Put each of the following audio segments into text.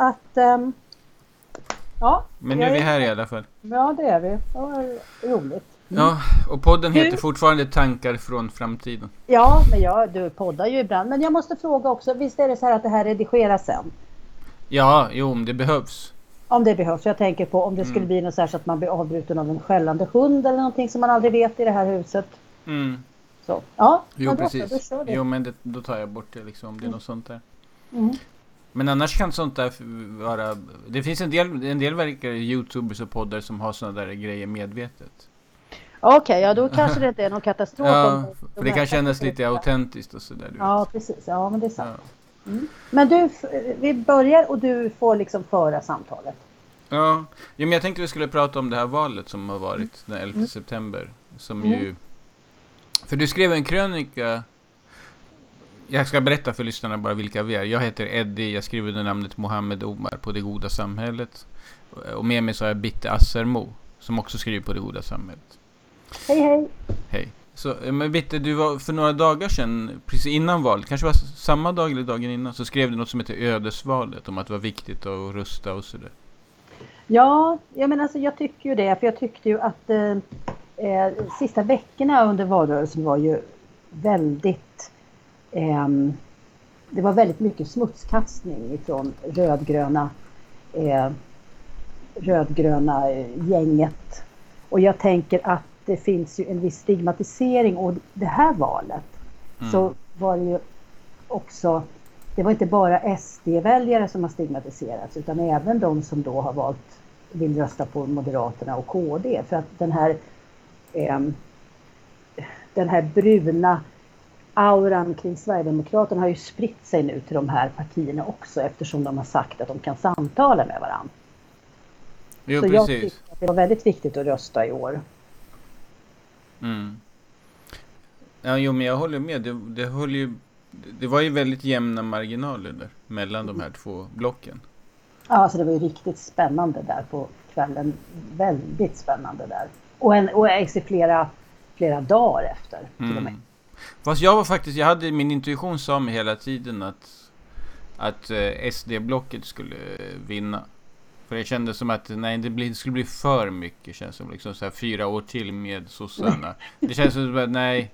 att... Um, ja. Men nu är vi här i alla fall. Ja, det är vi. Det var roligt. Mm. Ja, och podden heter fortfarande Tankar från framtiden. Ja, men jag, du poddar ju ibland. Men jag måste fråga också, visst är det så här att det här redigeras sen? Ja, jo, om det behövs. Om det behövs. Jag tänker på om det skulle mm. bli något så, så att man blir avbruten av en skällande hund eller någonting som man aldrig vet i det här huset. Mm. Så. Ja, jo, precis. Då, jo, men det, då tar jag bort det liksom om det är mm. något sånt där. Mm. Men annars kan sånt där vara... Det finns en del, en del verkar youtubers och poddar som har såna där grejer medvetet. Okej, okay, ja då kanske det inte är någon katastrof. ja, för det kan kännas lite autentiskt och sådär. Ja, precis. Ja, men det är sant. Ja. Mm. Men du, vi börjar och du får liksom föra samtalet. Ja, ja men jag tänkte vi skulle prata om det här valet som har varit den 11 mm. september. Som mm. ju... För du skrev en krönika jag ska berätta för lyssnarna bara vilka vi är. Jag heter Eddie, jag skriver under namnet Mohammed Omar på Det Goda Samhället. Och med mig så har jag Bitte Assermo, som också skriver på Det Goda Samhället. Hej hej! Hej. Så, eh, men Bitte, du var för några dagar sedan, precis innan valet, kanske var samma dag eller dagen innan, så skrev du något som heter Ödesvalet, om att det var viktigt att rösta och sådär. Ja, jag menar alltså jag tycker ju det, för jag tyckte ju att eh, eh sista veckorna under valrörelsen var ju väldigt eh, det var väldigt mycket smutskastning ifrån rödgröna eh, rödgröna gänget. Och jag tänker att det finns ju en viss stigmatisering och det här valet mm. så var det ju också det var inte bara SD-väljare som har stigmatiserats utan även de som då har valt vill rösta på Moderaterna och KD för att den här eh, den här bruna auran kring Sverigedemokraterna har ju spritt sig nu till de här partierna också eftersom de har sagt att de kan samtala med varandra. Jo, Så precis. jag tycker att det var väldigt viktigt att rösta i år. Mm. Ja, jo, men jag håller med. Det, det, höll ju, det var ju väldigt jämna marginaler där mellan de här två blocken. Ja, alltså det var ju riktigt spännande där på kvällen. Väldigt spännande där. Och, en, och i flera, flera dagar efter till mm. och med. Fast jag var faktiskt, jag hade min intuition sa mig hela tiden att, att eh, SD-blocket skulle vinna. För det kändes som att nej, det, blir, det skulle bli för mycket. Känns som liksom så här fyra år till med sossarna. Det känns som att nej.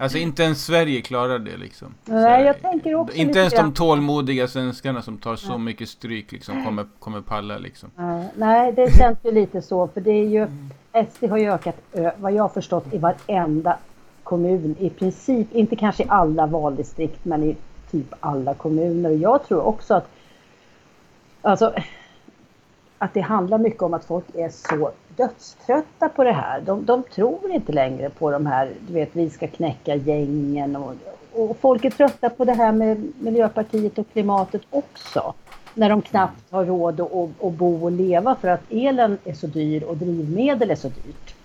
Alltså inte ens Sverige klarar det liksom. Nej, jag tänker också Inte ens de tålmodiga svenskarna som tar så mycket stryk liksom kommer, kommer palla liksom. Nej, det känns ju lite så. För det är ju, SD har ju ökat, vad jag har förstått, i varenda kommun. I princip, inte kanske i alla valdistrikt, men i typ alla kommuner. Och jag tror också att, alltså, att det handlar mycket om att folk är så dödströtta på det här. De, de tror inte längre på de här, du vet, vi ska knäcka gängen och, och folk är trötta på det här med Miljöpartiet och klimatet också. När de knappt har råd att, att, att bo och leva för att elen är så dyr och drivmedel är så dyrt.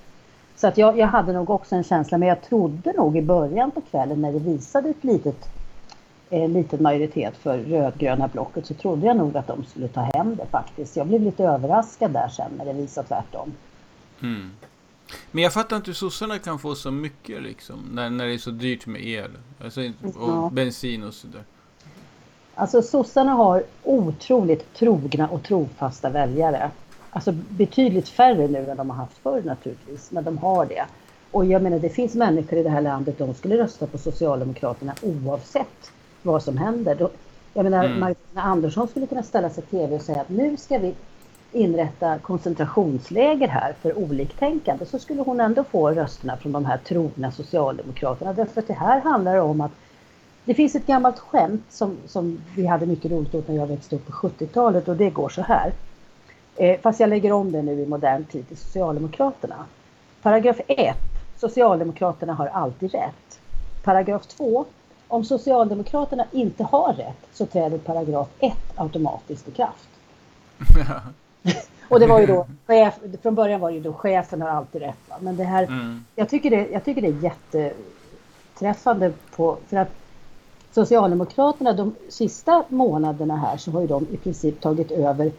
Så att jag, jag hade nog också en känsla, men jag trodde nog i början på kvällen när det visade ett litet eh, liten majoritet för rödgröna blocket så trodde jag nog att de skulle ta hem det faktiskt. Jag blev lite överraskad där sen när det visade tvärtom. Mm. Men jag fattar inte hur sossarna kan få så mycket liksom, när, när det är så dyrt med el alltså, och ja. bensin och sådär. Alltså sossarna har otroligt trogna och trofasta väljare. Alltså betydligt färre nu än de har haft förr naturligtvis, men de har det. Och jag menar det finns människor i det här landet, de skulle rösta på Socialdemokraterna oavsett vad som händer. Jag menar, mm. Magdalena Andersson skulle kunna ställa sig i TV och säga att nu ska vi inrätta koncentrationsläger här för oliktänkande så skulle hon ändå få rösterna från de här trogna Socialdemokraterna. Därför att det här handlar om att det finns ett gammalt skämt som, som vi hade mycket roligt åt när jag växte upp på 70-talet och det går så här. Eh, fast jag lägger om det nu i modern tid till Socialdemokraterna. Paragraf 1. Socialdemokraterna har alltid rätt. Paragraf 2. Om Socialdemokraterna inte har rätt så träder paragraf 1 automatiskt i kraft. och det var ju då, chef, från början var det ju då chefen har alltid rätt. Va? Men det här, mm. jag, tycker det, jag tycker det är jätteträffande på, för att Socialdemokraterna de sista månaderna här så har ju de i princip tagit över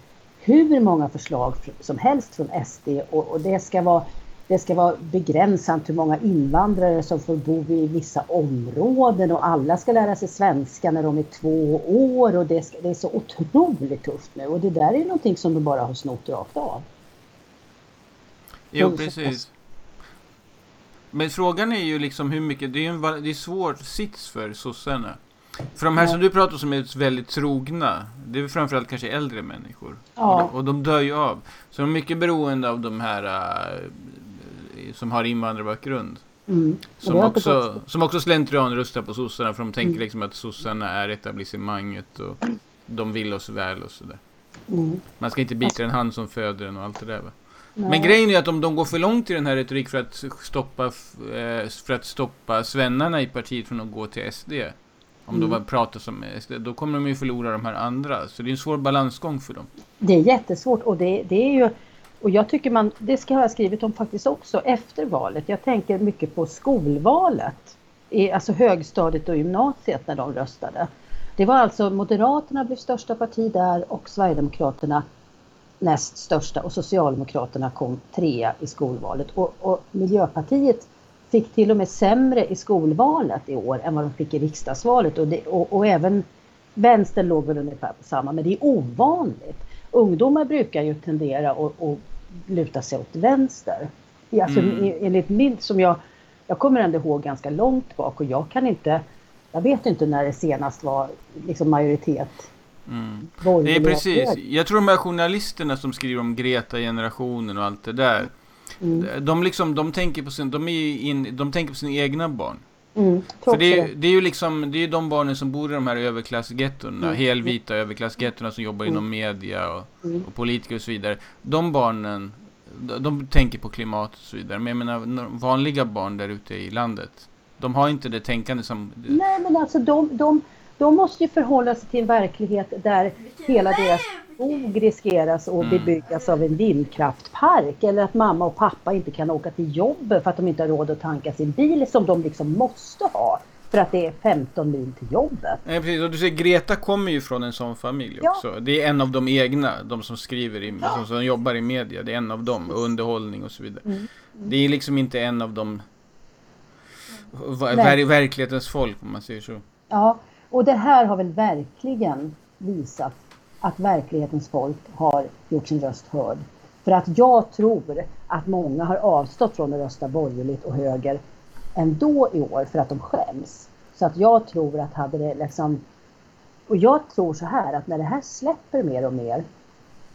hur många förslag som helst från SD och, och det ska vara det ska vara begränsat hur många invandrare som får bo i vissa områden och alla ska lära sig svenska när de är två år och det, ska, det är så otroligt tufft nu och det där är någonting som de bara har snott rakt av. Jo, precis. Men frågan är ju liksom hur mycket, det är en det är svår sits för sossarna. För de här som du pratar om som är väldigt trogna, det är framförallt kanske äldre människor. Ja. Och, de, och de dör ju av. Så de är mycket beroende av de här uh, som har invandrarbakgrund. Mm. Som, också, som också slentrian röstar på sossarna för de tänker mm. liksom att sossarna är etablissemanget och de vill oss väl och sådär. Mm. Man ska inte bita en hand som föder en och allt det där va. Nej. Men grejen är att om de går för långt i den här retorik för att stoppa, eh, för att stoppa svennarna i partiet från att gå till SD. Om mm. de pratar som då kommer de ju förlora de här andra. Så det är en svår balansgång för dem. Det är jättesvårt och det, det är ju och jag tycker man, det ska jag ha skrivit om faktiskt också efter valet. Jag tänker mycket på skolvalet, i, alltså högstadiet och gymnasiet när de röstade. Det var alltså Moderaterna blev största parti där och Sverigedemokraterna näst största och Socialdemokraterna kom trea i skolvalet. Och, och, Miljöpartiet fick till och med sämre i skolvalet i år än vad de fick i riksdagsvalet och, det, och, och även vänstern låg väl ungefär på samma, men det är ovanligt. Ungdomar brukar ju tendera att luta sig åt vänster. Alltså, mm. Enligt min, som jag, jag kommer ändå ihåg ganska långt bak och jag kan inte, jag vet inte när det senast var liksom majoritet Mm. Det är precis. Jag tror de här journalisterna som skriver om Greta-generationen och allt det där. Mm. De, liksom, de, tänker på sin, de, är in, de tänker på sina egna barn. Mm, För det är, det är ju liksom, det är de barnen som bor i de här överklassgettona, mm. helvita överklassgettona som jobbar inom mm. media och, mm. och politiker och så vidare. De barnen, de, de, tänker på klimat och så vidare. Men jag menar, vanliga barn där ute i landet, de har inte det tänkande som... Nej, men alltså de, de, de måste ju förhålla sig till en verklighet där hela deras skog riskeras att mm. bebyggas av en vindkraftpark eller att mamma och pappa inte kan åka till jobbet för att de inte har råd att tanka sin bil som de liksom måste ha för att det är 15 mil till jobbet. Nej, precis. Och du ser, Greta kommer ju från en sån familj också. Ja. Det är en av de egna, de som skriver, i, ja. som, som jobbar i media. Det är en av dem, och underhållning och så vidare. Mm. Mm. Det är liksom inte en av de ver verklighetens folk om man säger så. Ja, och det här har väl verkligen visat att verklighetens folk har gjort sin röst hörd. För att jag tror att många har avstått från att rösta borgerligt och höger ändå i år för att de skäms. Så att jag tror att hade det liksom... Och jag tror så här att när det här släpper mer och mer.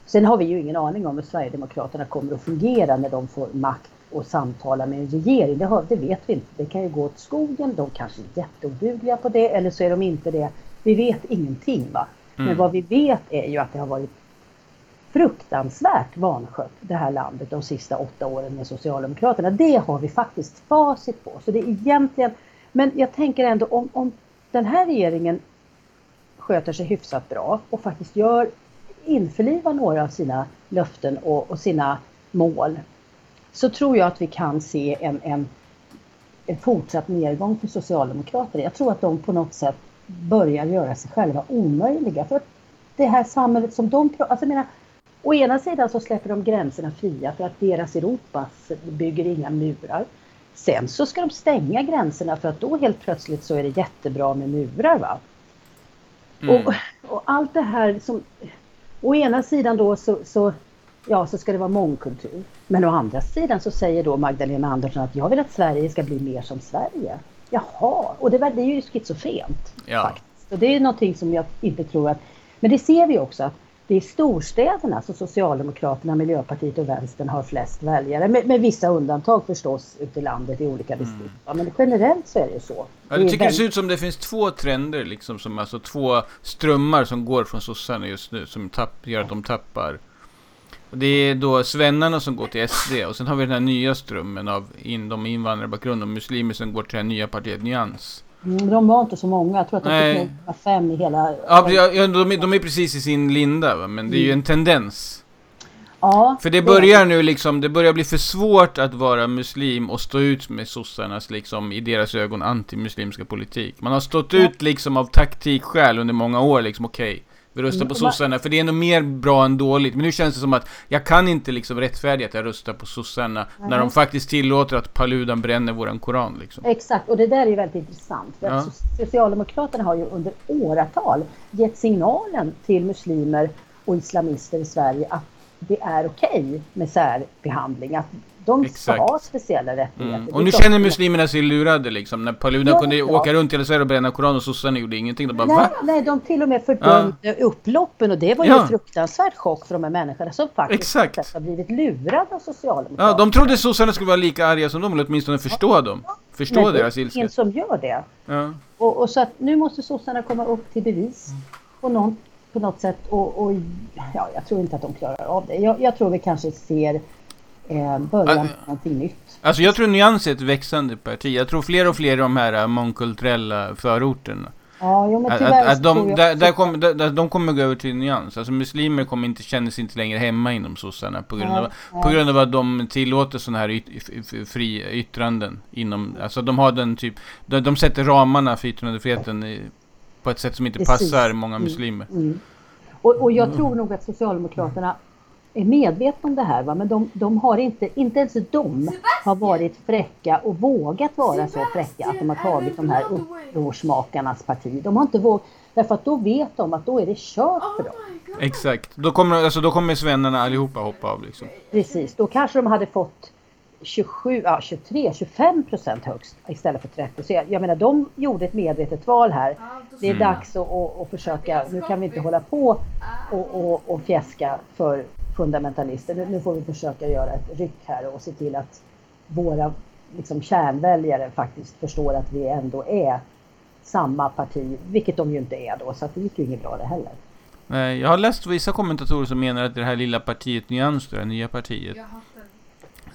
Sen har vi ju ingen aning om hur Sverigedemokraterna kommer att fungera när de får makt och samtala med en regering. Det, har, det vet vi inte. Det kan ju gå åt skogen. De kanske är jätteodugliga på det eller så är de inte det. Vi vet ingenting. Va? Mm. Men vad vi vet är ju att det har varit fruktansvärt vanskött det här landet de sista åtta åren med Socialdemokraterna. Det har vi faktiskt facit på. Så det är egentligen, men jag tänker ändå om, om den här regeringen sköter sig hyfsat bra och faktiskt gör införlivar några av sina löften och, och, sina mål så tror jag att vi kan se en, en, en fortsatt nedgång för Socialdemokraterna. Jag tror att de på något sätt börjar göra sig själva omöjliga. För att det här samhället som de... Alltså menar, å ena sidan så släpper de gränserna fria för att deras Europa bygger inga murar. Sen så ska de stänga gränserna för att då helt plötsligt så är det jättebra med murar. Va? Mm. Och, och, allt det här som... Å ena sidan då så, så, ja, så ska det vara mångkultur. Men å andra sidan så säger då Magdalena Andersson att jag vill att Sverige ska bli mer som Sverige. Jaha, och det, det är ju schizofrent. Ja. Faktiskt. Och det är någonting som jag inte tror att... Men det ser vi också att det är storstäderna som Socialdemokraterna, Miljöpartiet och Vänstern har flest väljare. Med, med vissa undantag förstås ute i landet i olika mm. distrikt. Mm. men generellt så är det så. Ja, det, tycker väldigt... det ser ut som det finns två trender, liksom, som, alltså två strömmar som går från sossarna just nu, som tapp, gör att de tappar och det är då svennarna som går till SD och sen har vi den här nya strömmen av in, de invandrarbakgrund och muslimer som går till det nya partiet Nyans. Mm, de var inte så många, jag tror att de fick fem i hela... Ja, ja de, är, de är precis i sin linda, va? men det är ju en tendens. Ja, för det börjar nu liksom, det börjar bli för svårt att vara muslim och stå ut med sossarnas liksom, i deras ögon antimuslimska politik. Man har stått ja. ut liksom av taktikskäl under många år liksom, okej. Okay, vi röstar på Mm, sossarna. För det är ändå mer bra än dåligt. Men nu känns det som att jag kan inte liksom rättfärdiga att jag röstar på sossarna. När de Nej. faktiskt tillåter att Paludan bränner våran koran liksom. Exakt, och det där är ju väldigt intressant. För Ja. Socialdemokraterna har ju under åratal gett signalen till muslimer och islamister i Sverige att det är okej med särbehandling. Att de ska Exakt. ha speciella rättigheter. Mm. Det Och är nu känner muslimerna sig lurade liksom. När Paludan Ja, kunde ja. åka runt i hela Sverige och bränna koran och sossarna gjorde ingenting. De bara Nej, va? nej, de till och med fördömde upploppen och det var ju Ja. en fruktansvärd chock för de här människorna som faktiskt Exakt. har blivit lurade av Socialdemokraterna. Ja, de trodde sossarna skulle vara lika arga som dem, eller åtminstone förstå dem. Förstå Men det deras är ilska. ingen som gör det. Ja. Och, och så att nu måste sossarna komma upp till bevis Mm. på, någon, på något sätt. Och, och ja, jag tror inte att de klarar av det. Jag, jag tror vi kanske ser eh, början Alltså- på någonting nytt. Alltså jag tror Nyans är ett växande parti. Jag tror fler och fler i de här äh, mångkulturella förorterna. Ja, jo, men Att, att, att de, där, där kommer, där, de kommer gå över till Nyans. Alltså muslimer kommer inte känna sig inte längre hemma inom sossarna på grund, av, Nej, nej. på grund av att de tillåter sådana här yt, fri yttranden inom, alltså de har den typ, de, de sätter ramarna för yttrandefriheten i, på ett sätt som inte Precis. passar många Mm. muslimer. Mm. Och, och jag tror nog att Socialdemokraterna är medvetna om det här. Va? Men de, de har inte, inte ens de har varit fräcka och vågat vara så fräcka att de har tagit de här upprorsmakarnas parti. De har inte vågat, därför att då vet de att då är det kört för dem. Exakt. Då kommer, alltså, då kommer svennarna allihopa hoppa av liksom. Precis, då kanske de hade fått 27, ja, 23, 25 procent högst istället för 30. Så jag, jag menar, de gjorde ett medvetet val här. Det är Mm. dags att, att, att försöka, nu kan vi inte hålla på och, och, och fjäska för fundamentalister. Nu, får vi försöka göra ett ryck här och se till att våra liksom, kärnväljare faktiskt förstår att vi ändå är samma parti, vilket de ju inte är då, så att det gick ju inget bra det heller. Nej, jag har läst vissa kommentatorer som menar att det här lilla partiet Nyans, det här nya partiet,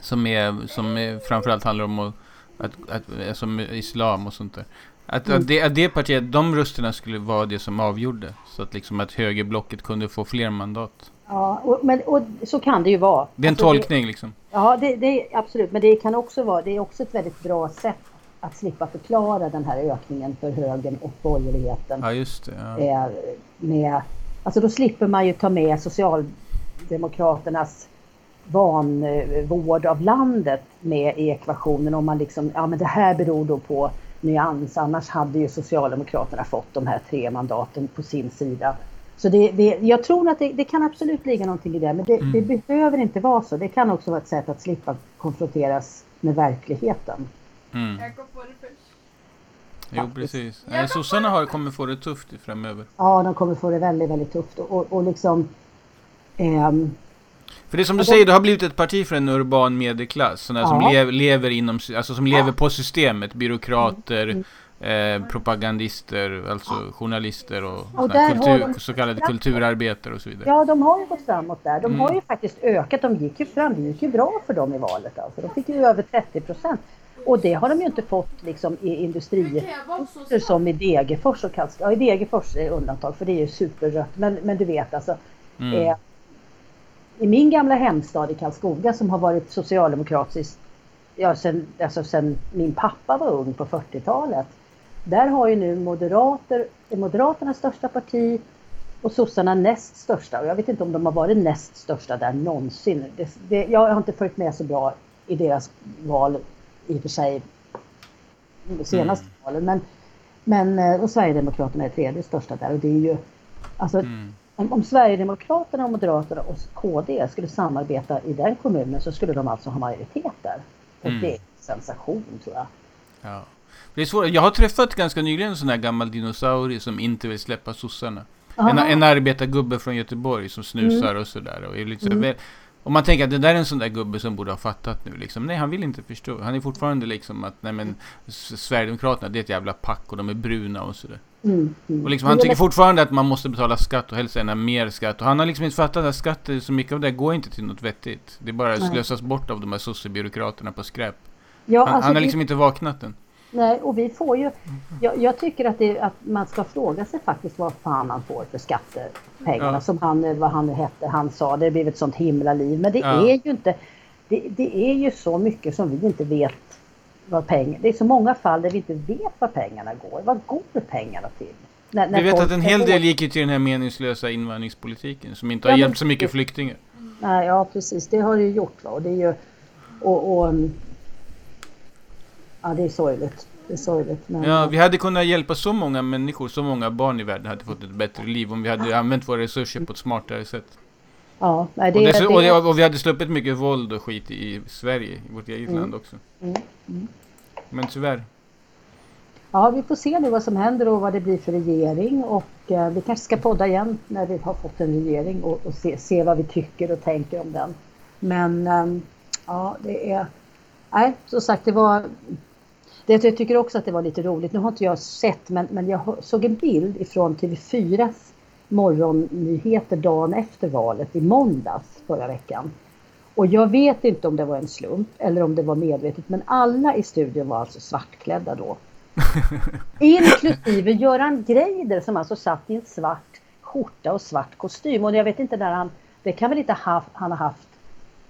som, är, som är, framförallt handlar om att, att, att, som islam och sånt där. Att, Mm. att, det, att det partiet, de rösterna skulle vara det som avgjorde. Så att liksom att högerblocket kunde få fler mandat. Ja, och, men, och så kan det ju vara. Det är en Alltså, tolkning liksom. Ja, det, det är absolut. Men det kan också vara, det är också ett väldigt bra sätt att slippa förklara den här ökningen för högern och borgerligheten. Ja, just det. Ja. Med, alltså då slipper man ju ta med Socialdemokraternas vanvård av landet med i ekvationen om man liksom, ja men det här beror då på nyans, annars hade ju Socialdemokraterna fått de här tre mandaten på sin sida. Så det, det, jag tror att det, det kan absolut ligga någonting i det, men det, Mm. det behöver inte vara så. Det kan också vara ett sätt att slippa konfronteras med verkligheten. Mm. Jag går på det först. Jo, precis. Nej, sossarna har, kommer få det tufft framöver. Ja, de kommer få det väldigt, väldigt tufft och, och, och liksom ehm, För det är som du säger, det har blivit ett parti för en urban medelklass. Sådana som lev, lever inom, alltså som lever Ja. på systemet. Byråkrater, Mm. Eh, propagandister, alltså journalister och, Och kultur, har de- så kallade kulturarbetare och så vidare. Ja, de har ju gått framåt där. De har Mm. ju faktiskt ökat. De gick ju fram. Det gick ju bra för dem i valet. Alltså. De fick ju över 30 procent. Och det har de ju inte fått liksom, i industriorter som i Degerfors och Karlskoga. Ja, i Degerfors är undantag för det är ju superrött. Men, men du vet alltså. Mm. Eh, I min gamla hemstad i Karlskoga som har varit socialdemokratisk ja, sen, alltså sen min pappa var ung på 40-talet. Där har ju nu moderater, Moderaternas största parti och sossarna näst största. Och jag vet inte om de har varit näst största där någonsin. Det, det, jag har inte följt med så bra i deras val i och för sig senaste valen. Men, men eh, och Sverigedemokraterna är tredje största där och det är ju alltså Mm. om, om Sverigedemokraterna och Moderaterna och KD skulle samarbeta i den kommunen så skulle de alltså ha majoritet där. Och Mm. det är en sensation tror jag. Ja. Det är svårt. Jag har träffat ganska nyligen en sån här gammal dinosaurie som inte vill släppa sossarna. En, Aha. Mm. en arbetargubbe från Göteborg som snusar och sådär. Och är sådär väl, man tänker att det där är en sån där gubbe som borde ha fattat nu liksom. Nej, han vill inte förstå. Han är fortfarande liksom att, nej men, Sverigedemokraterna det är ett jävla pack och de är bruna och sådär. Mm, mm. Och liksom, han tycker fortfarande att man måste betala skatt och helst gärna mer skatt. Och han har liksom inte fattat att skatt, så mycket av det går inte till något vettigt. Det bara slösas bort av de här sossebyråkraterna på skräp. Ja, Han, alltså han har liksom inte vaknat än. Nej, och vi får ju... Jag, jag tycker att, det, att man ska fråga sig faktiskt vad fan man får för skattepengarna. Ja. Som han, vad han hette, han sa, det blev ett sånt himla liv. Men det Ja. är ju inte... Det, det är ju så mycket som vi inte vet vad pengar... Det är så många fall där vi inte vet vad pengarna går. Vad går pengarna till? När, när Vi vet att en hel del gick ju till den här meningslösa invandringspolitiken som inte har Ja, hjälpt så mycket flyktingar. Nej, ja precis, det har det ju gjort. Va? Och det är ju... Och, och, mm, ja, det är sorgligt. Det är sorgligt. Men, Ja, vi hade kunnat hjälpa så många människor, så många barn i världen hade fått ett bättre liv om vi hade använt våra resurser på ett smartare sätt. ja, det, och, dess- och, det, och vi hade sluppit mycket våld och skit i Sverige, i vårt eget Mm. land också. Mm, mm. Men tyvärr. Ja, vi får se nu vad som händer och vad det blir för regering och eh, vi kanske ska podda igen när vi har fått en regering och, och se, se vad vi tycker och tänker om den. Men ehm, ja, det är... Nej, som sagt, det var... Det, jag tycker också att det var lite roligt. Nu har inte jag sett, men, men jag såg en bild ifrån TV4s morgonnyheter dagen efter valet i måndags förra veckan. Och jag vet inte om det var en slump eller om det var medvetet, men alla i studion var alltså svartklädda då. Inklusive Göran Greider som alltså satt i en svart skjorta och svart kostym. Och jag vet inte när han, det kan väl inte ha, han ha haft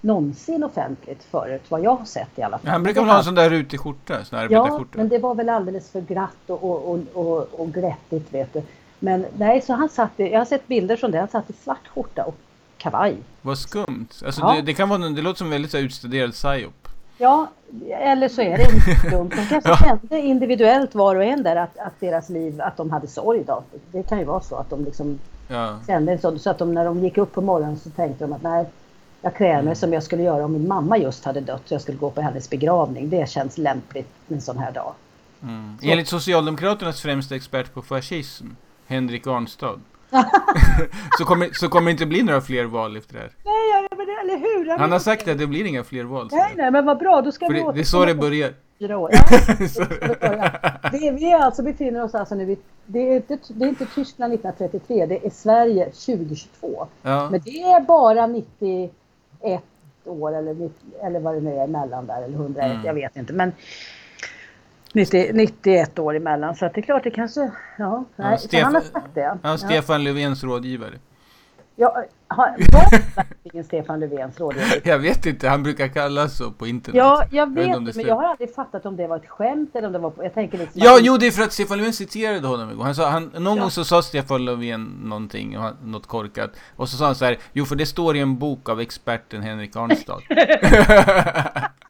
någonsin offentligt förut, vad jag har sett i alla fall. Han brukar väl ha det en sån där rutig skjorta, sån Ja, men det var väl alldeles för glatt och, och, och, och, glättigt vet du. Men nej, så han satt, i- jag har sett bilder från det, han satt i svart skjorta och kavaj. Vad skumt. Alltså Ja. det, det kan vara, det låter som väldigt så här utstuderad psyop. Ja, eller så är det inte dumt. De kanske Ja. kände individuellt var och en där att, att deras liv, att de hade sorg då. Det kan ju vara så att de liksom Ja. kände så, så att de när de gick upp på morgonen så tänkte de att nej, jag klär mig som jag skulle göra om min mamma just hade dött så jag skulle gå på hennes begravning. Det känns lämpligt en sån här dag. Mm. Enligt Socialdemokraternas främsta expert på fascism, Henrik Arnstad, så, kommer, så kommer det inte bli några fler val efter det här. Nej, men det, eller hur? Han har sagt att det blir inga fler val. så Nej, nej, men vad bra. Då ska För vi det, det är så det börjar. Ja, Så- det så vi är alltså befinner oss alltså nu i, det är, inte, det är inte Tyskland 1933, det är Sverige 2022. ja. Men det är bara 91 år eller, 90 eller vad det nu är emellan där, eller 101, Mm. jag vet inte. Men 90, 91 år emellan, så att det är klart det kanske, ja, nej, så Stefan- han har sagt det. Ja, Stefan Löfvens rådgivare. Ja, har- var verkligen Stefan Löfvens rådgivare? Jag vet inte, han brukar kallas så på internet. Ja, jag vet inte vet men jag har aldrig fattat om det var ett skämt eller om det var, jag tänker liksom Ja, jo det är för att Stefan Löfven citerade honom igår. Han sa, han, någon Ja. gång så sa Stefan Löfven någonting, något korkat. Och så sa han så här, jo för det står i en bok av experten Henrik Arnstad.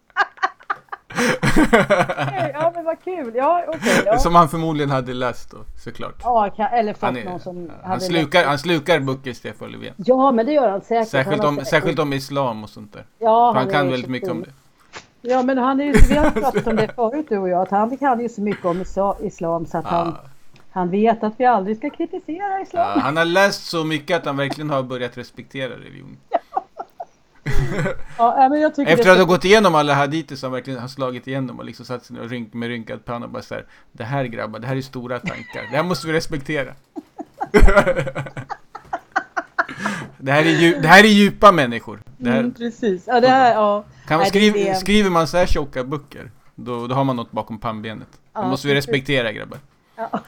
Ja men vad kul, ja okej. ja. Som han förmodligen hade läst då, såklart. Ja, kan, eller fått Han, är, någon som han, hade slukar, läst- han slukar böcker, Stefan Löfven. Ja men det gör han säkert. Särskilt Han om, säkert- särskilt om islam och sånt där. Ja, han är kan väldigt mycket om det. Ja men han är ju, vi har pratat om det förut du och jag, att han kan ju så mycket om islam så att han, Ja. han vet att vi aldrig ska kritisera islam. Ja, han har läst så mycket att han verkligen har börjat respektera religion. Ja, nej, men jag tycker Efter det att ha gått igenom alla haditer som verkligen har slagit igenom och liksom satt sig och rynk, med rynkad panna och bara såhär Det här grabbar, det här är stora tankar. Det här måste vi respektera. det, här är det här är djupa människor. Det här, Mm, precis. Ja, det här, ja. kan man det skriv, är- Skriver man så här tjocka böcker, då, då har man något bakom pannbenet. Det Ja, måste vi respektera grabbar. Ja.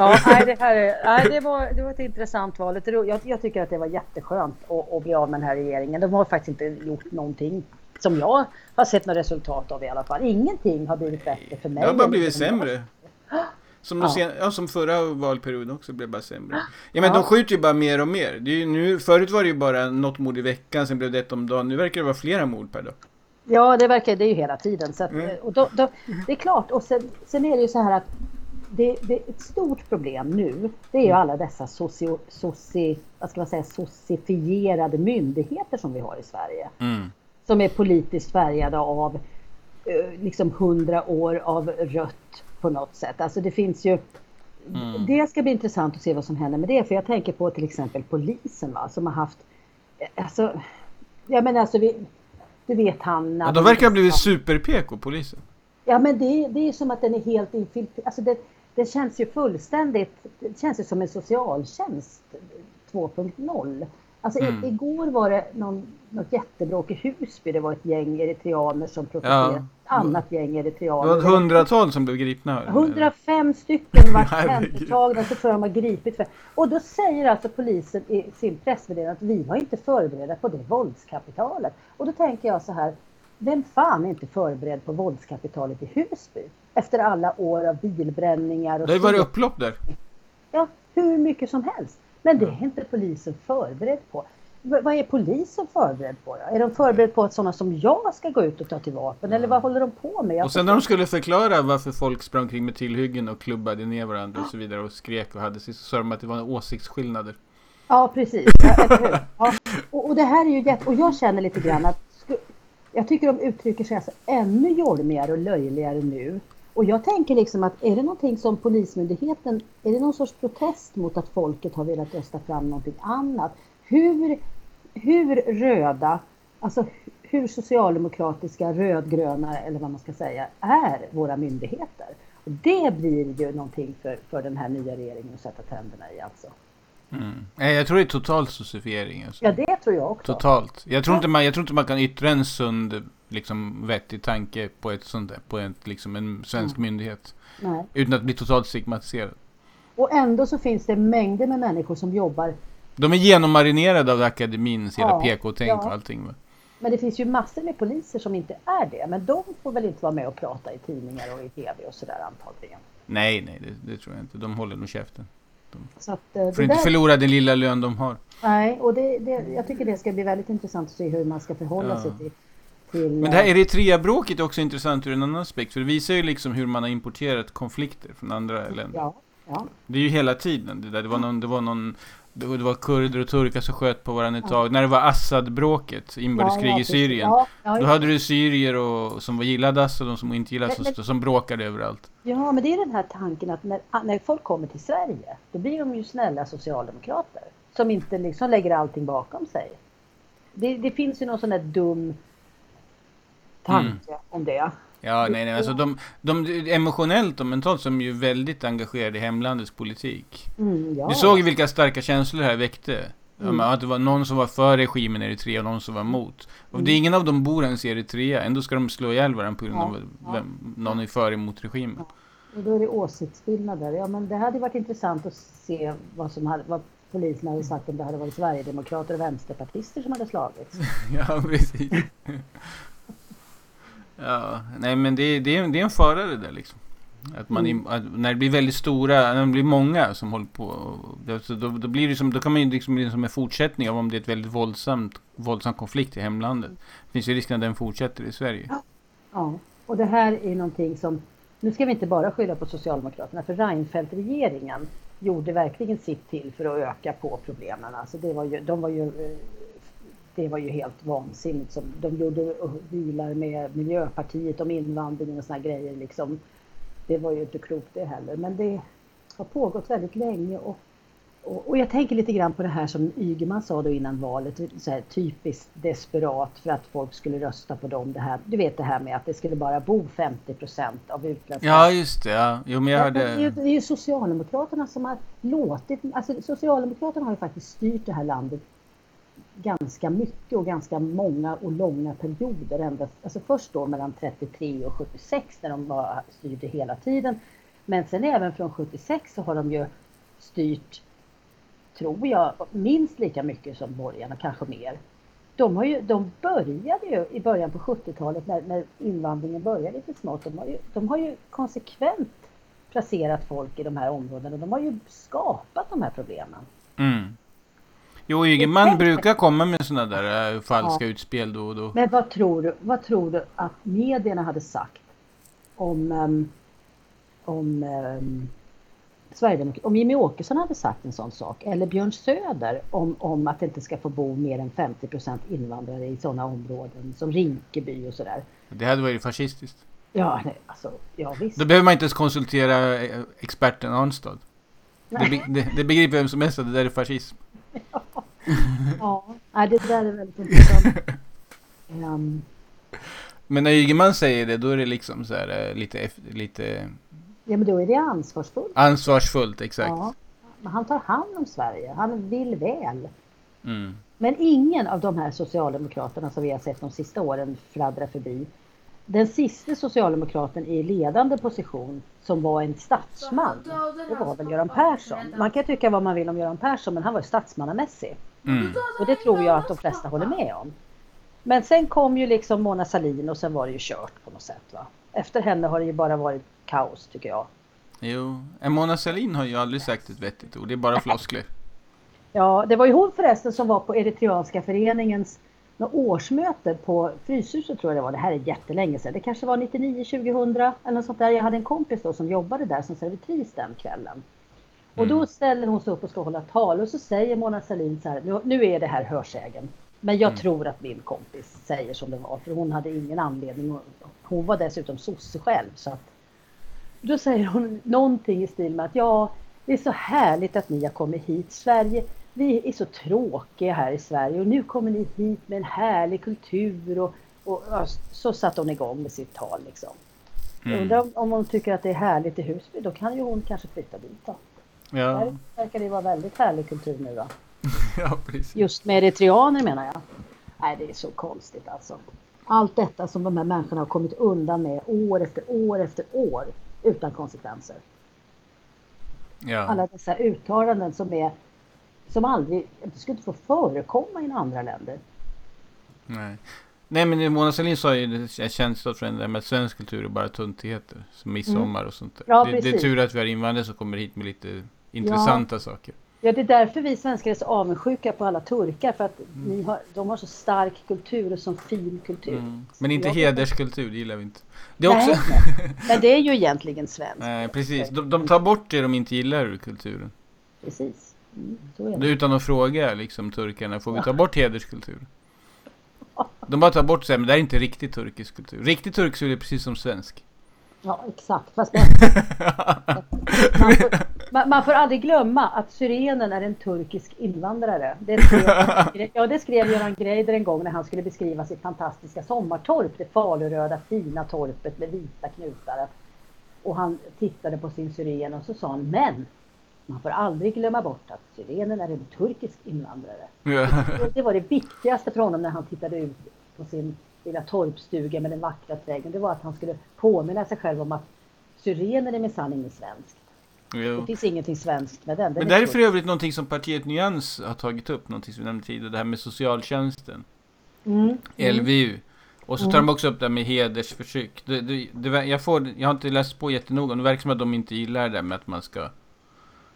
ja, nej, det, här är, nej, det, var, det var ett intressant val. Jag, jag tycker att det var jätteskönt att, att bli av med den här regeringen. De har faktiskt inte gjort någonting som jag har sett något resultat av i alla fall. Ingenting har blivit bättre för mig. Det har bara blivit sämre. Som, Ja. sen, ja, som förra valperioden också blev bara sämre. Ja men Ja. de skjuter ju bara mer och mer. Det ju nu, förut var det ju bara något mord i veckan, sen blev det ett om dagen. Nu verkar det vara flera mord per dag. Ja, det verkar det är ju hela tiden. Så att, Mm. och då, då, det är klart. Och sen, sen är det ju så här att det, det är ett stort problem nu. Det är ju alla dessa socio, soci, vad ska man säga, socifierade myndigheter som vi har i Sverige. Mm. Som är politiskt färgade av eh, liksom hundra år av rött på något sätt. Alltså det finns ju Mm. Det ska bli intressant att se vad som händer med det. För jag tänker på till exempel polisen va, som har haft eh, Alltså, ja men alltså vi, du vet han Ja, de verkar ha blivit super-PK, polisen. Ja men det, det är som att den är helt infiltrerad. Alltså det, det känns ju fullständigt, det känns ju som en socialtjänst 2.0. Alltså Mm. i, igår var det någon, något jättebråk i Husby. Det var ett gäng eritreaner som protesterade. Ja. Ett annat gäng Det eritreaner. var ett hundratal som blev gripna. här. 105 stycken var Herregud. hemtagna så tror jag de har gripit för. Och då säger alltså polisen i sin pressmeddelande att vi var inte förberedda på det våldskapitalet. Och då tänker jag så här, vem fan är inte förberedd på våldskapitalet i Husby? Efter alla år av bilbränningar. Och Det har ju varit stor- upplopp där. Ja, hur mycket som helst. Men det är inte polisen förberedd på. V- vad är polisen förberedd på då? Är de förberedda på att sådana som jag ska gå ut och ta till vapen? Eller vad håller de på med? Jag Och sen när de skulle förklara varför folk sprang kring med tillhyggen och klubbade ner varandra och så vidare och skrek och hade sig så sa de att det var åsiktsskillnader. Ja, precis. Ja, ja. och, och det här är ju jätte... Och jag känner lite grann att... Jag tycker de uttrycker sig alltså ännu jolmigare och löjligare nu. Och jag tänker liksom att är det någonting som Polismyndigheten... Är det någon sorts protest mot att folket har velat rösta fram någonting annat? Hur, hur röda, alltså hur socialdemokratiska, rödgröna eller vad man ska säga, är våra myndigheter? Och det blir ju någonting för, för den här nya regeringen att sätta tänderna i alltså. Mm. Nej, jag tror det är total socifiering. Alltså. Ja, det tror jag också. Totalt. Jag tror, inte man, jag tror inte man kan yttra en sund, liksom, vettig tanke på, ett sånt på ett, liksom, en svensk Mm. myndighet. Nej. Utan att bli totalt stigmatiserad. Och ändå så finns det mängder med människor som jobbar. De är genommarinerade av akademins hela Ja, PK-tänk ja. och allting. Va? Men det finns ju massor med poliser som inte är det. Men de får väl inte vara med och prata i tidningar och i TV och sådär antagligen. Nej, nej, det, det tror jag inte. De håller nog käften. Så att, eh, För det att inte där, förlora den lilla lön de har. nej, och det, det, jag tycker det ska bli väldigt intressant att se hur man ska förhålla Ja. sig till, till Men det här eh, Eritrea-bråket är också intressant ur en annan aspekt. För det visar ju liksom hur man har importerat konflikter från andra länder. Ja, ja. Det är ju hela tiden. Det, där. det var någon, det var någon det var, kurder och turkar som sköt på varandra ett tag. När det var Assad-bråket, inbördeskrig ja, i precis. Syrien. Ja, ja, Då hade du syrier och, som var gillade Assad och de som inte gillade Assad som bråkade överallt. ja, men det är den här tanken att när, när folk kommer till Sverige, då blir de ju snälla socialdemokrater. Som inte liksom lägger allting bakom sig. Det, det finns ju någon sån där dum tanke om det. Ja, nej, nej. Alltså de, de, emotionellt och mentalt så är ju väldigt engagerade i hemlandets politik. Mm, ja. Du såg ju vilka starka känslor det här väckte. Ja, Mm. Att det var någon som var för regimen i Eritrea och någon som var emot. Och det är ingen av dem bor ens i Eritrea. Ändå ska de slå ihjäl varandra på grund Ja, av ja. vem, någon är för emot regimen. Och då är det åsiktsskillnader. Ja, men det hade varit intressant att se vad, som hade, vad polisen hade sagt om det hade varit Sverigedemokrater och vänsterpartister som hade slagits. Ja, precis. Ja, nej men det, är- det, det är en fara det där liksom. Att man, Mm. att när det blir väldigt stora, när det blir många som håller på. så Då, då blir det som, då kan man ju liksom bli som en fortsättning av om det är ett väldigt våldsamt, våldsam konflikt i hemlandet. Det finns ju risken att den fortsätter i Sverige. Ja, och det här är någonting som, nu ska vi inte bara skylla på Socialdemokraterna, för Reinfeldt-regeringen gjorde verkligen sitt till för att öka på problemen. Alltså det var ju, de var ju, eh, det var ju helt vansinnigt. Som, de gjorde bilar med Miljöpartiet om invandringen och såna grejer. Liksom. Det var ju inte klokt det heller. Men det har pågått väldigt länge. Och, och, och jag tänker lite grann på det här som Ygeman sa då innan valet. Så här, typiskt desperat för att folk skulle rösta på dem. Det här, du vet det här med att det skulle bara bo 50 procent av utländska Ja, just det. Ja. Jo, men jag Ja, men Det är, ju, hörde... det är ju Socialdemokraterna som har låtit, alltså Socialdemokraterna har ju faktiskt styrt det här landet ganska mycket och ganska många och långa perioder. Ända, alltså först då mellan 33 och 76 när de var, styrde hela tiden. Men sen även från 76 så har de ju styrt, tror jag, minst lika mycket som borgarna, kanske mer. De, har ju, de började ju i början på 70-talet när, när invandringen började lite smått. De har, ju, de har ju konsekvent placerat folk i de här områdena. De har ju skapat de här problemen. Mm. Jo, Ygeman brukar komma med sådana där äh, falska utspel då och då. Men vad tror du, vad tror du att medierna hade sagt om, um, om um, Sverigedemokraterna, om Jimmy Åkesson hade sagt en sån sak, eller Björn Söder om, om att det inte ska få bo mer än 50 procent invandrare i sådana områden som Rinkeby och sådär. Det hade varit fascistiskt. Ja, nej, alltså, ja visst. Då behöver man inte ens konsultera eh, experten Arnstad. Det, be, det, det begriper vem som helst att det där är fascism. Ja, nej, det där är väldigt intressant. Ehm, Men när Ygeman säger det, då är det liksom så här eh, lite, lite ja, men då är det ansvarsfullt. ansvarsfullt, exakt. Ja, men han tar hand om Sverige. Han vill väl. Mm. Men ingen av de här socialdemokraterna som vi har sett de sista åren fladdra förbi. Den sista socialdemokraten i ledande position som var en statsman, det var väl Göran Persson. Man kan tycka vad man vill om Göran Persson, men han var ju statsmannamässig. Mm. Och det tror jag att de flesta håller med om. Men sen kom ju liksom Mona Sahlin och sen var det ju kört på något sätt. Va? Efter henne har det ju bara varit kaos tycker jag. Jo, Mona Sahlin har ju aldrig sagt ett vettigt ord, det är bara floskler. Ja, det var ju hon förresten som var på Eritreanska föreningens årsmöte på Fryshuset tror jag det var. Det här är jättelänge sedan. Det kanske var 99, 2000 eller något sånt där. Jag hade en kompis då som jobbade där som servitris den kvällen. Och då mm. ställer hon sig upp och ska hålla tal och så säger Mona Sahlin så här, nu är det här hörsägen. Men jag mm. tror att min kompis säger som det var, för hon hade ingen anledning. Hon var dessutom sosse själv. Så att, då säger hon någonting i stil med att ja, det är så härligt att ni har kommit hit. Sverige, vi är så tråkiga här i Sverige och nu kommer ni hit med en härlig kultur och, och, och så satte hon igång med sitt tal liksom. Mm. Undrar om, om hon tycker att det är härligt i Husby, då kan ju hon kanske flytta dit då. Ja. Där verkar det vara väldigt härlig kultur nu då. ja, precis. Just med eritreaner menar jag. Nej, det är så konstigt alltså. Allt detta som de här människorna har kommit undan med år efter år efter år utan konsekvenser. Ja. Alla dessa uttalanden som är som aldrig, det skulle inte få förekomma i andra länder. Nej. Nej men Mona Sahlin sa ju, jag känns från det med att svensk kultur är bara tuntigheter. Som midsommar mm. och sånt där. Ja, det, det, är tur att vi har invandrare som kommer hit med lite intressanta ja. saker. Ja, det är därför vi svenskar är så avundsjuka på alla turkar. För att mm. har, de har så stark kultur och så fin kultur. Mm. Men inte hederskultur, det gillar vi inte. Det är också... Men det är ju egentligen svenskt. Nej, precis. De, de, tar bort det de inte gillar ur kulturen. Precis. Mm, Utan att fråga liksom turkarna, får vi ta bort hederskultur? De bara tar bort sig, men det är inte riktig turkisk kultur. Riktig turkisk kultur är precis som svensk. Ja, exakt. Fast man, man, får, man, man, får, aldrig glömma att syrenen är en turkisk invandrare. Det skrev, ja, det skrev Göran Greider en gång när han skulle beskriva sitt fantastiska sommartorp. Det faluröda fina torpet med vita knutar. Och han tittade på sin syren och så sa han, men man får aldrig glömma bort att syrenen är en turkisk invandrare. Ja. Det var det viktigaste för honom när han tittade ut på sin lilla torpstuga med den vackra trädgården. Det var att han skulle påminna sig själv om att syrenen är minsann inget svenskt. Jo. Det finns ingenting svenskt med den. den Men det är för övrigt någonting som partiet Nyans har tagit upp, någonting som vi nämnde tidigare, det här med socialtjänsten. Mm. LVU. Och så tar mm. de också upp det här med hedersförtryck. Det, det, det, jag, får, jag har inte läst på jättenoga, det verkar som att de inte gillar det med att man ska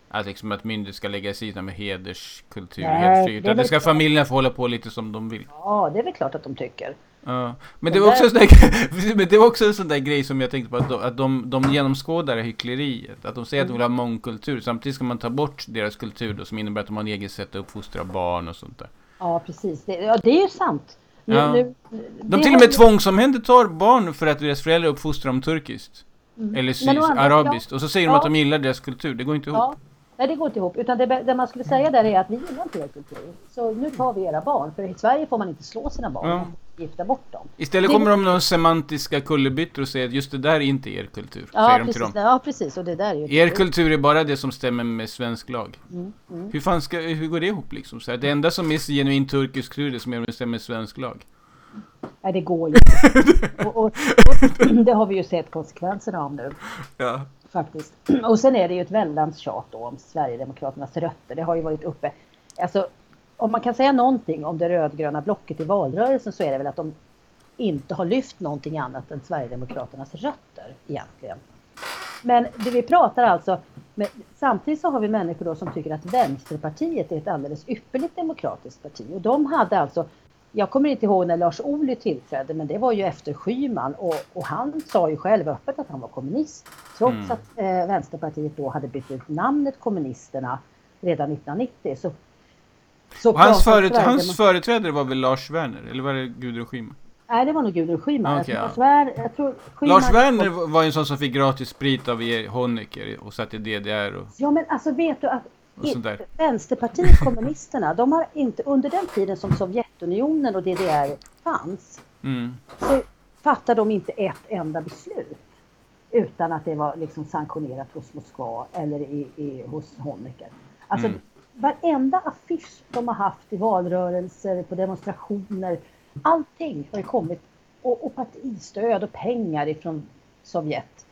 att, liksom att myndigheter ska lägga sig i med hederskultur. Nej, det, det ska familjerna få hålla på lite som de vill. Ja, det är väl klart att de tycker. Ja. Men, det var, också där... men det var också en sån där grej som jag tänkte på, att de, att de, de genomskådar hyckleriet. Att de säger att de vill ha mångkultur, samtidigt ska man ta bort deras kultur då, som innebär att de har en egen sätt att uppfostra barn och sånt där. Ja, precis. Det, ja, det är ju sant. Nu, ja. nu, de till och med tvångsomhändertar barn för att deras föräldrar uppfostrar dem turkiskt. Mm. Eller sys, arabiskt. Och så säger de att de gillar deras kultur. Det går inte ihop. Nej, det går inte ihop. Utan det, det, man skulle säga där är att vi gillar inte er kultur. Så nu tar vi era barn. För i Sverige får man inte slå sina barn. Ja. Gifta bort dem. Istället kommer de med semantiska kullerbyttor och säger att just det där är inte er kultur. Ja, precis. Ja, precis. Och det där är er kultur är bara det som stämmer med svensk lag. Mm, mm. Hur, fan ska, hur går det ihop liksom? Så här, det enda som är genuint turkisk kultur är det som stämmer med svensk lag. Nej, det går ju och, och, och, det har vi ju sett konsekvenserna av nu. Ja. Faktiskt. Och sen är det ju ett väldans tjat då om Sverigedemokraternas rötter. Det har ju varit uppe. Alltså, om man kan säga någonting om det rödgröna blocket i valrörelsen så är det väl att de inte har lyft någonting annat än Sverigedemokraternas rötter egentligen. Men det vi pratar alltså, men samtidigt så har vi människor då som tycker att Vänsterpartiet är ett alldeles ypperligt demokratiskt parti och de hade alltså jag kommer inte ihåg när Lars Ohly tillträdde, men det var ju efter Schyman och, och han sa ju själv öppet att han var kommunist. Trots mm. att eh, Vänsterpartiet då hade bytt ut namnet Kommunisterna redan 1990. Så, så hans, föret hans företrädare var väl Lars Werner, eller var det Gudrun Schyman? Nej, det var nog Gudrun Schyman. Okay, Lars, Werner, jag tror Schyman Lars Werner var en sån som fick gratis sprit av Honecker och satt i DDR. Och... Ja, men alltså vet du att Vänsterpartiet kommunisterna, de har inte under den tiden som Sovjetunionen och DDR fanns, mm. så fattade de inte ett enda beslut utan att det var liksom sanktionerat hos Moskva eller i, i, hos Honecker. Alltså mm. varenda affisch de har haft i valrörelser, på demonstrationer, allting har kommit och, och partistöd och pengar ifrån Sovjet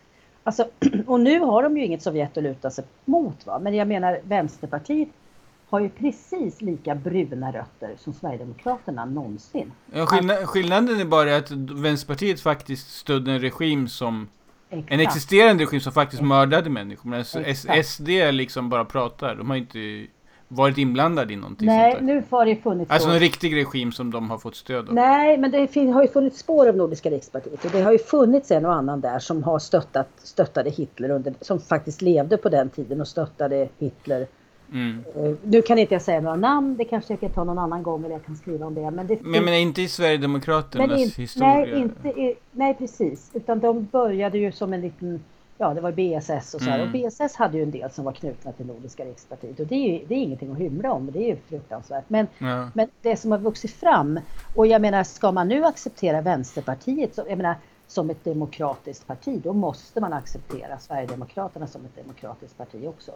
Alltså, och nu har de ju inget Sovjet att luta sig mot. Va? Men jag menar Vänsterpartiet har ju precis lika bruna rötter som Sverigedemokraterna någonsin. Ja, skillnad, skillnaden är bara att Vänsterpartiet faktiskt stödde en regim som Exakt. En existerande regim som faktiskt mördade människor. Men Exakt. SD liksom bara pratar. De har inte varit inblandade i någonting Nej, sånt där. nu har det funnits Alltså en riktig regim som de har fått stöd av. Nej, men det har ju funnits spår av Nordiska rikspartiet och det har ju funnits en och annan där som har stöttat, stöttade Hitler under, som faktiskt levde på den tiden och stöttade Hitler. Mm. Eh, Nu kan inte jag säga några namn, det kanske jag kan ta någon annan gång eller jag kan skriva om det. Men, det, Men menar inte i Sverigedemokraternas men in, historia. nej, inte, nej, precis. Utan de började ju som en liten, ja det var BSS och så här. Mm. Och BSS hade ju en del som var knutna till Nordiska rikspartiet och det är ju det är ingenting att hymla om, det är ju fruktansvärt. Men Ja. men det som har vuxit fram, och jag menar ska man nu acceptera Vänsterpartiet som, jag menar, som ett demokratiskt parti, då måste man acceptera Sverigedemokraterna som ett demokratiskt parti också.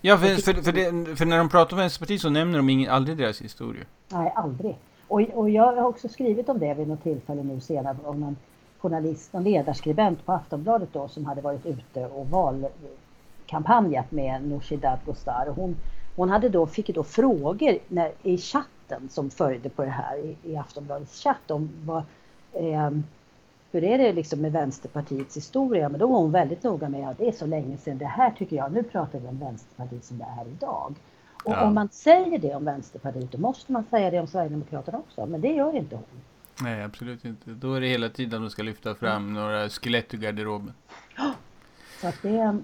Ja, för, för, för, det, för när de pratar om Vänsterpartiet så nämner de ingen, aldrig deras historia. Nej, aldrig. Och, och jag har också skrivit om det vid något tillfälle nu senare om en journalist, en ledarskribent på Aftonbladet då som hade varit ute och valkampanjat med Nooshi Dadgostar. Och hon, hon hade då, fick då frågor när, i chatten som följde på det här i, i Aftonbladets chatt om vad, ehm, hur är det liksom med Vänsterpartiets historia? Men då var hon väldigt noga med att det är så länge sedan det här tycker jag. Nu pratar vi om Vänsterpartiet som det är idag. Och Ja. om man säger det om Vänsterpartiet då måste man säga det om Sverigedemokraterna också. Men det gör inte hon. Nej, absolut inte. Då är det hela tiden de ska lyfta fram några skelett ur garderoben. Det,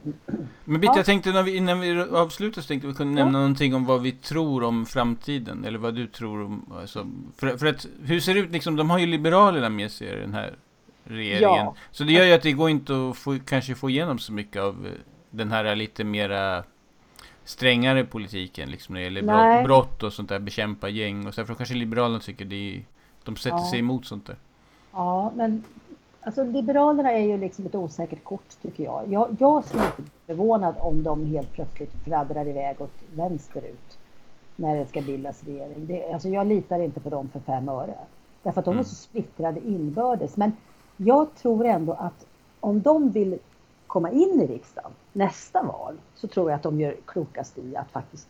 Men Bitte, Ja. jag tänkte när vi, innan vi avslutar så tänkte vi kunde Ja. nämna någonting om vad vi tror om framtiden. Eller vad du tror om... Alltså, för, för att, hur ser det ut liksom? De har ju Liberalerna med sig i den här regeringen. Ja. Så det gör ju att det går inte att få, kanske få igenom så mycket av eh, den här lite mera strängare politiken liksom när det gäller brott, brott och sånt där, bekämpa gäng och så. För kanske Liberalerna tycker det är, de sätter Ja. sig emot sånt där. ja, men alltså Liberalerna är ju liksom ett osäkert kort tycker jag. Jag, jag skulle inte bli förvånad om de helt plötsligt fladdrar iväg åt vänsterut när det ska bildas regering. Det, alltså jag litar inte på dem för fem öre. Därför att de är Mm. så splittrade inbördes. Men jag tror ändå att om de vill komma in i riksdagen nästa val så tror jag att de gör klokast i att faktiskt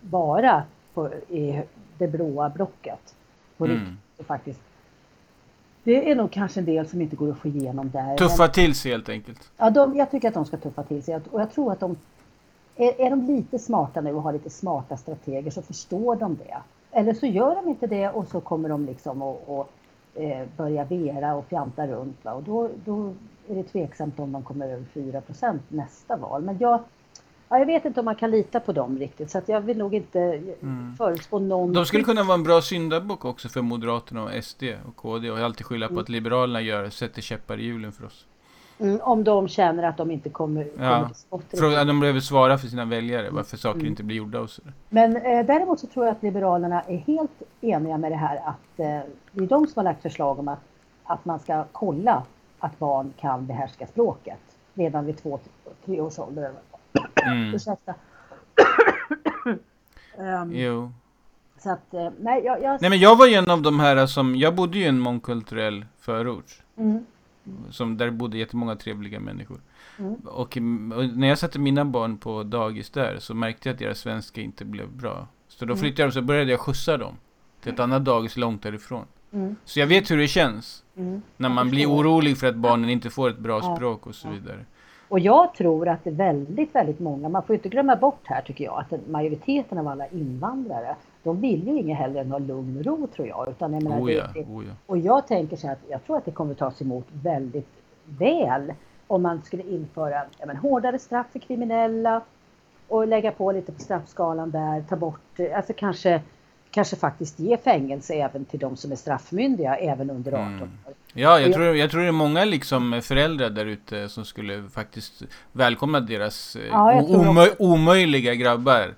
vara på, i det blåa blocket. På Mm. riktigt faktiskt. Det är nog kanske en del som inte går att få igenom där. Tuffa Men, till sig helt enkelt. ja, de, jag tycker att de ska tuffa till sig och jag tror att de är, är de lite smarta nu och har lite smarta strateger så förstår de det. Eller så gör de inte det och så kommer de liksom att att, eh, börja vera och fjanta runt. Va? Och då, då är det tveksamt om de kommer över 4% nästa val. Men jag, ja, jag vet inte om man kan lita på dem riktigt så att jag vill nog inte Mm. förutspå någon. De skulle kunna vara en bra syndabock också för Moderaterna och SD och KD och alltid skylla på att Liberalerna gör, sätter käppar i hjulen för oss. Mm, om de känner att de inte kommer, kommer Ja, till skott. För de behöver svara för sina väljare varför saker Mm. inte blir gjorda och så. Men eh, däremot så tror jag att Liberalerna är helt eniga med det här att eh, det är de som har lagt förslag om att, att man ska kolla att barn kan behärska språket redan vid två, tre års ålder. Mm. Ursäkta. Ehm, Jo. så att, eh, nej, jag... jag Nej men jag var ju en av de här som, jag bodde ju i en mångkulturell förort. mm, Som, där bodde jättemånga trevliga människor. Mm. Och, mm, och när jag satte mina barn på dagis där så märkte jag att deras svenska inte blev bra. Så då Mm. flyttade jag dem så började jag skjutsa dem. Till ett annat dagis långt därifrån. mm, Så jag vet hur det känns. mm. När man blir orolig för att barnen inte får ett bra språk och så vidare. Och jag tror att det är väldigt, väldigt många, man får inte glömma bort här tycker jag, att majoriteten av alla invandrare, de vill ju inget hellre än ha lugn och ro tror jag. Utan jag menar, Oh ja, det, oh ja. Och jag tänker så här att jag tror att det kommer tas emot väldigt väl om man skulle införa ja, men, hårdare straff för kriminella och lägga på lite på straffskalan där, ta bort, alltså kanske, kanske faktiskt ge fängelse även till de som är straffmyndiga, även under 18 Mm. år. Ja, jag tror, jag tror det är många liksom föräldrar där ute som skulle faktiskt välkomna deras eh, Ja, omö- omöjliga grabbar.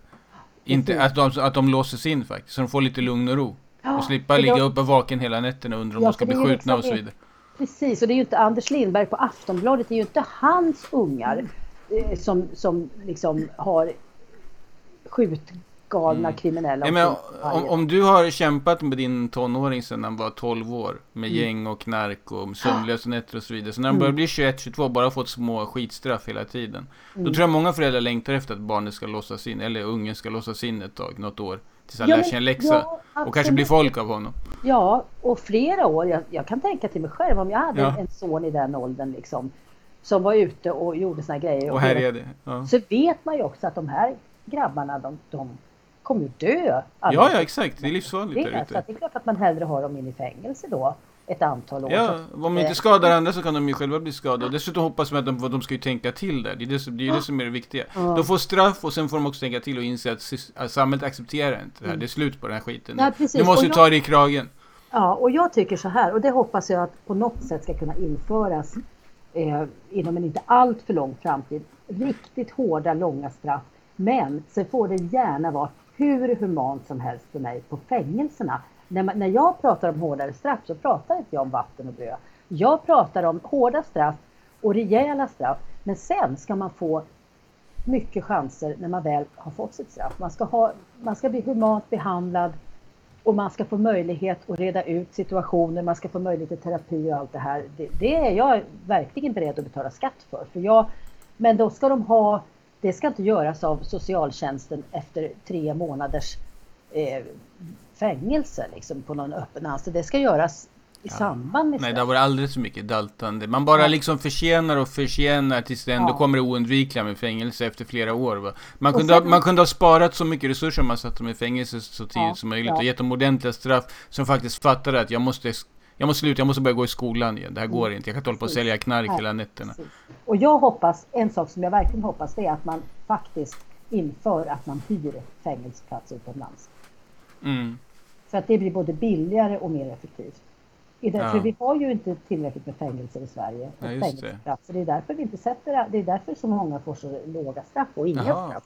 Inte, att, de, att de låses in faktiskt, så de får lite lugn och ro. Ja, och slippa ligga då- uppe vaken hela nätterna och undra om Ja, de ska bli skjutna liksom och så det- vidare. Precis, och det är ju inte Anders Lindberg på Aftonbladet, det är ju inte hans ungar eh, som, som liksom har skjut, galna mm. kriminella. Ja, men, om, om, du har kämpat med din tonåring sedan han var 12 år med mm. gäng och knark och sömnlösa nätter och så vidare. Så när han mm. börjar bli 21-22 bara fått små skitstraff hela tiden. Mm. Då tror jag många föräldrar längtar efter att barnet ska låsas in, eller ungen ska låsas in ett tag, något år. Tills han ja, lär sig en läxa. Ja, och kanske blir folk av honom. Ja, och flera år. Jag, jag kan tänka till mig själv om jag hade ja. en son i den åldern liksom. Som var ute och gjorde såna grejer. Och här är det. Ja. Så vet man ju också att de här grabbarna, de, de kommer ju dö. Ja, ja, exakt. Det är livsfarligt där ute. Så det är klart att man hellre har dem in i fängelse då ett antal år. Ja, om de inte skadar andra så kan de ju själva bli skadade. Och dessutom hoppas man att de, de ska ju tänka till där. Det är det, som, det, är det som är det viktiga. De får straff och sen får de också tänka till och inse att, samhlet accepterar inte det här. Mm. Det är slut på den här skiten. Ja, precis. Nu måste ju ta det i kragen. Ja, och jag tycker så här, och det hoppas jag att på något sätt ska kunna införas eh, inom en inte allt för lång framtid. Riktigt hårda, långa straff. Men sen får det gärna vara hur humant som helst för mig på fängelserna. När, man, när jag pratar om hårdare straff så pratar inte jag om vatten och bröd. Jag pratar om hårda straff och rejäla straff. Men sen ska man få mycket chanser när man väl har fått sitt straff. Man ska, ha, man ska bli humant behandlad och man ska få möjlighet att reda ut situationer, man ska få möjlighet till terapi och allt det här. Det, det är jag verkligen beredd att betala skatt för. för jag, men då ska de ha, det ska inte göras av socialtjänsten efter tre månaders eh, fängelse liksom, på någon öppen anstalt. Det ska göras i ja. samband med Nej, det har varit alldeles för mycket daltande. Man bara ja. liksom förtjänar och förtjänar tills det ändå ja. kommer det oundvikliga med fängelse efter flera år. Va? Man, kunde sen... ha, man kunde ha sparat så mycket resurser om man satt dem i fängelse så tidigt som möjligt och gett dem ordentliga straff som faktiskt fattade att jag måste jag måste sluta, jag måste börja gå i skolan igen. Det här går mm. inte. Jag kan inte hålla på och sälja knark Nej. hela nätterna. Och jag hoppas, en sak som jag verkligen hoppas, det är att man faktiskt inför att man hyr fängelseplats utomlands. Mm. För att det blir både billigare och mer effektivt. Det, ja. För vi har ju inte tillräckligt med fängelser i Sverige. Och ja, fängelseplatser. Det. det är därför vi inte sätter det. är därför så många får så låga straff och inga straff.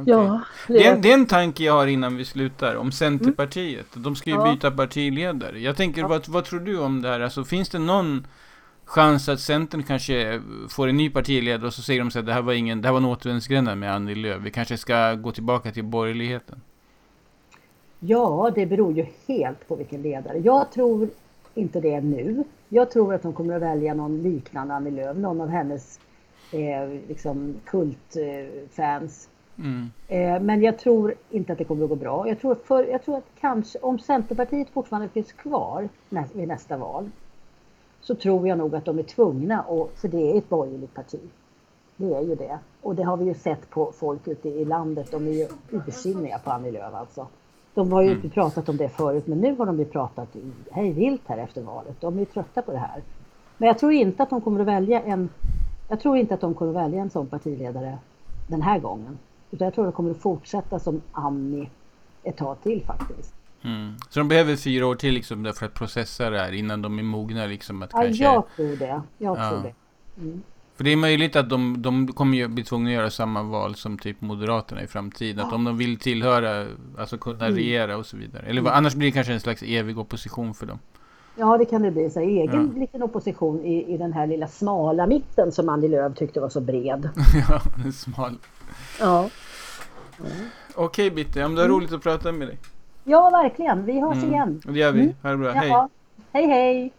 Okay. Ja, det, är... det, är en tanke jag har innan vi slutar om Centerpartiet. Mm. De ska ju ja. byta partiledare. Jag tänker, ja. vad, vad tror du om det här? Alltså, finns det någon chans att Centern kanske får en ny partiledare och så säger de så att det här var ingen, det här var en återvändsgränd med Annie Lööf. Vi kanske ska gå tillbaka till borgerligheten. Ja, det beror ju helt på vilken ledare. Jag tror inte det nu. Jag tror att de kommer att välja någon liknande Annie Lööf, någon av hennes eh, liksom kultfans. Eh, mm. eh, men jag tror inte att det kommer att gå bra. Jag tror, för, jag tror att kanske om Centerpartiet fortfarande finns kvar nä, vid nästa val så tror jag nog att de är tvungna, och, för det är ett borgerligt parti. Det är ju det. Och det har vi ju sett på folk ute i landet. De är ju ursinniga på Annie Lööf alltså. De har ju mm. inte pratat om det förut, men nu har de ju pratat hej vilt här efter valet. De är ju trötta på det här. Men jag tror inte att de kommer att välja en jag tror inte att de kommer att välja en sån partiledare den här gången. Utan jag tror att de kommer att fortsätta som Annie ett tag till faktiskt. Mm. Så de behöver fyra år till liksom för att processa det här innan de är mogna liksom att ja, kanske... jag tror det. Jag ja. tror det. Mm. För det är möjligt att de, de kommer ju bli tvungna att göra samma val som typ Moderaterna i framtiden. Ja. Att om de vill tillhöra, alltså kunna mm. regera och så vidare. Eller mm. annars blir det kanske en slags evig opposition för dem. Ja, det kan det bli. Så egen ja. liten opposition i, i den här lilla smala mitten som Annie Lööf tyckte var så bred. ja, smal. Ja. ja. Okej, Bitte. Ja, det var mm. roligt att prata med dig. Ja, verkligen. Vi hörs mm. igen. Det gör vi. Mm. Ha det bra. Hej. Hej, hej.